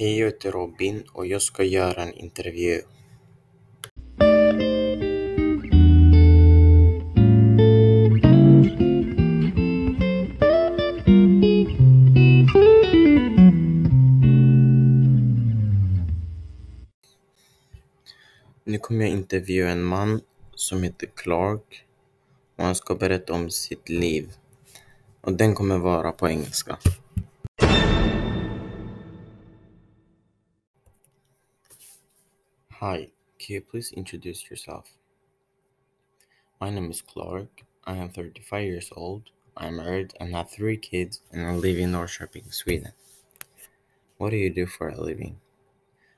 Hej, jag heter Robin och jag ska göra en intervju. Nu kommer jag intervjua en man som heter Clark och han ska berätta om sitt liv. Och den kommer vara på engelska. Hi, can you please introduce yourself? My name is Clark. I am 35 years old. I am married and have three kids, and I live in Norrköping, Sweden. What do you do for a living?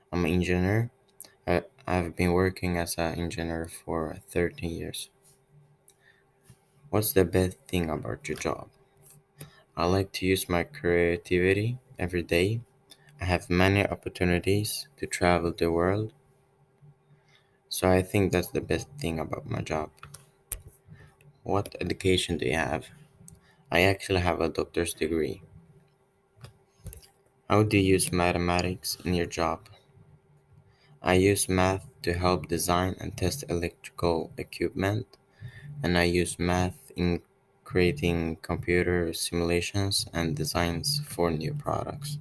I'm an engineer. I've been working as an engineer for 13 years. What's the best thing about your job? I like to use my creativity every day. I have many opportunities to travel the world. So I think that's the best thing about my job. What education do you have? I actually have a doctor's degree. How do you use mathematics in your job? I use math to help design and test electrical equipment, and I use math in creating computer simulations and designs for new products.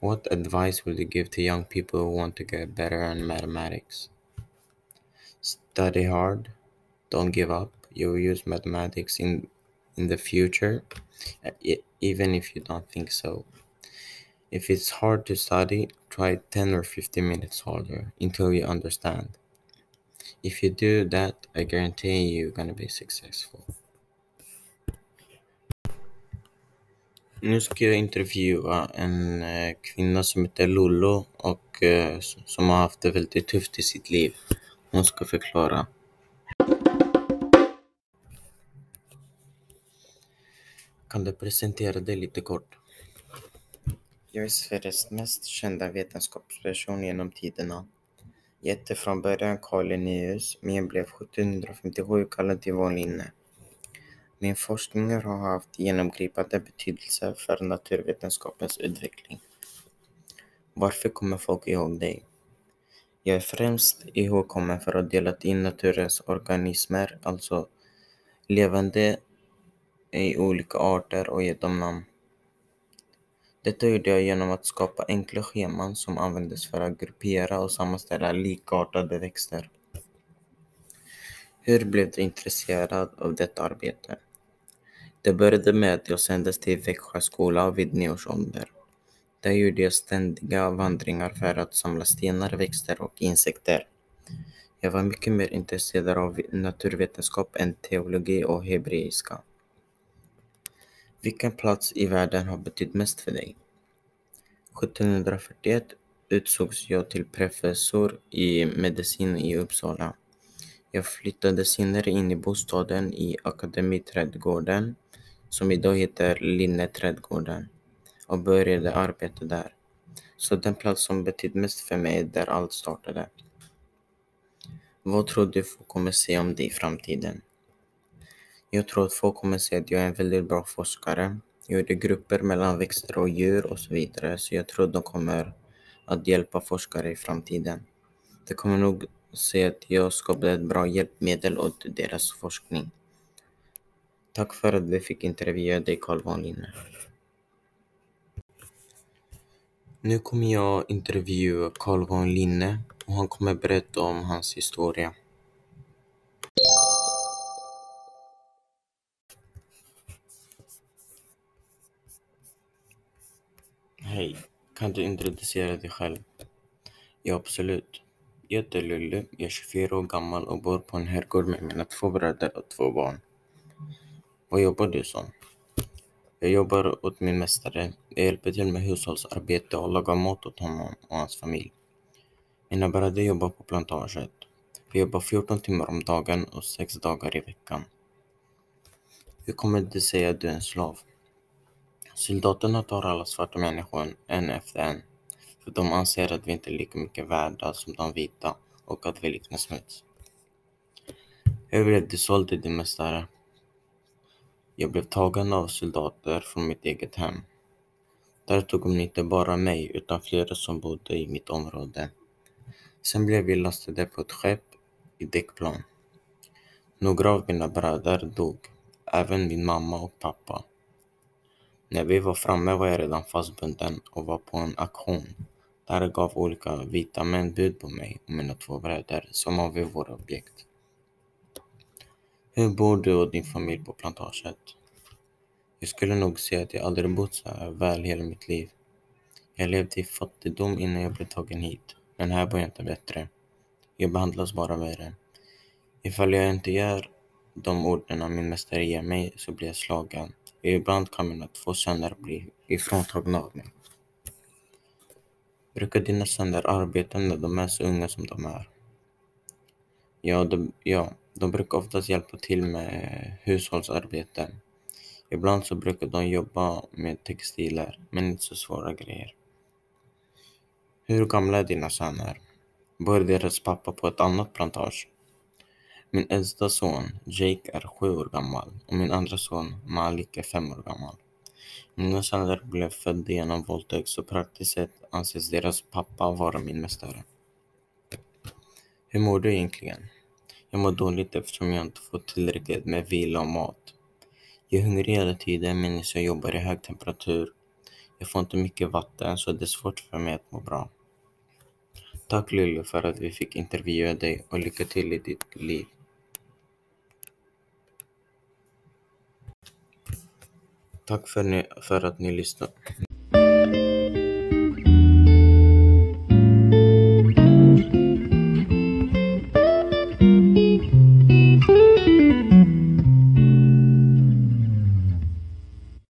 What advice would you give to young people who want to get better in mathematics? Study hard, don't give up. You will use mathematics in in the future, even if you don't think so. If it's hard to study, try 10 or 15 minutes harder until you understand. If you do that, I guarantee you're gonna be successful. Nu ska jag intervjua en eh, kvinna som heter Lollo och eh, som har haft det väldigt tufft i sitt liv. Hon ska förklara. Kan du presentera dig lite kort? Jag är Sveriges mest kända vetenskapsperson genom tiderna. Jag hette från början Karl Linnaeus, men jag blev 1757 kallad till vår Linne. Min forskning har haft genomgripande betydelse för naturvetenskapens utveckling. Varför kommer folk ihåg dig? Jag är främst ihågkommen för att ha delat in naturens organismer, alltså levande, i olika arter och gett dem namn. Detta gjorde jag genom att skapa enkla scheman som användes för att gruppera och sammanställa likartade växter. Hur blev du intresserad av detta arbete? Det började med att jag sändes till Växjö skola vid nio års ålder. Där gjorde jag ständiga vandringar för att samla stenar, växter och insekter. Jag var mycket mer intresserad av naturvetenskap än teologi och hebreiska. Vilken plats i världen har betytt mest för dig? 1741 utsågs jag till professor i medicin i Uppsala. Jag flyttade senare in i bostaden i Akademiträdgården, som idag heter Linneträdgården, och började arbeta där. Så den plats som betytt mest för mig är där allt startade. Vad tror du folk kommer säga om dig i framtiden? Jag tror att folk kommer säga att jag är en väldigt bra forskare. Jag gjorde grupper mellan växter och djur och så vidare, så jag tror att de kommer att hjälpa forskare i framtiden. De kommer nog säga att jag skapade ett bra hjälpmedel åt deras forskning. Tack för att vi fick intervjua dig Carl von Linne. Nu kommer jag intervjua Carl von Linne och han kommer berätta om hans historia. Hej, kan du introducera dig själv? Ja, absolut. Jag heter Lulu, jag är 24 år gammal och bor på en herrgård med mina två bröder och två barn. Vad jobbar du som? Jag jobbar åt min mästare. Jag hjälper till med hushållsarbete och lagar mat åt honom och hans familj. Mina bröder jobbar på plantaget. Vi jobbar 14 timmar om dagen och 6 dagar i veckan. Hur kommer det sig att du är en slav? Soldaterna tar alla svarta människor en efter en. För de anser att vi inte är lika mycket värda som de vita och att vi liknar smuts. Hur blev du såld till din mästare? Jag blev tagen av soldater från mitt eget hem. Där tog de inte bara mig utan flera som bodde i mitt område. Sen blev vi lastade på ett skepp i däckplan. Några av mina bröder dog, även min mamma och pappa. När vi var framme var jag redan fastbunden och var på en auktion. Där gav olika vita män bud på mig och mina två bröder som var vi våra objekt. Hur bor du och din familj på plantaget? Jag skulle nog säga att jag aldrig bott så här väl hela mitt liv. Jag levde i fattigdom innan jag blev tagen hit, men här bor jag inte bättre. Jag behandlas bara värre. Ifall jag inte gör de orden min mästare ger mig så blir jag slagen. Och ibland kan mina två söner bli ifråntagna av mig. Brukar dina söner arbeta när de är så unga som de är? Ja, de, ja, de brukar oftast hjälpa till med hushållsarbete. Ibland så brukar de jobba med textiler, men inte så svåra grejer. Hur gamla är dina söner? Bor deras pappa på ett annat plantage? Min äldsta son, Jake, är sju år gammal och min andra son, Malik, är fem år gammal. Mina söner blev födda genom våldtäkt så praktiskt sett anses deras pappa vara min mästare. Hur mår du egentligen? Jag mår dåligt eftersom jag inte fått tillräckligt med vila och mat. Jag är hungrig hela tiden medan jag jobbar i hög temperatur. Jag får inte mycket vatten så det är svårt för mig att må bra. Tack Lille för att vi fick intervjua dig och lycka till i ditt liv. Tack för, att ni lyssnade.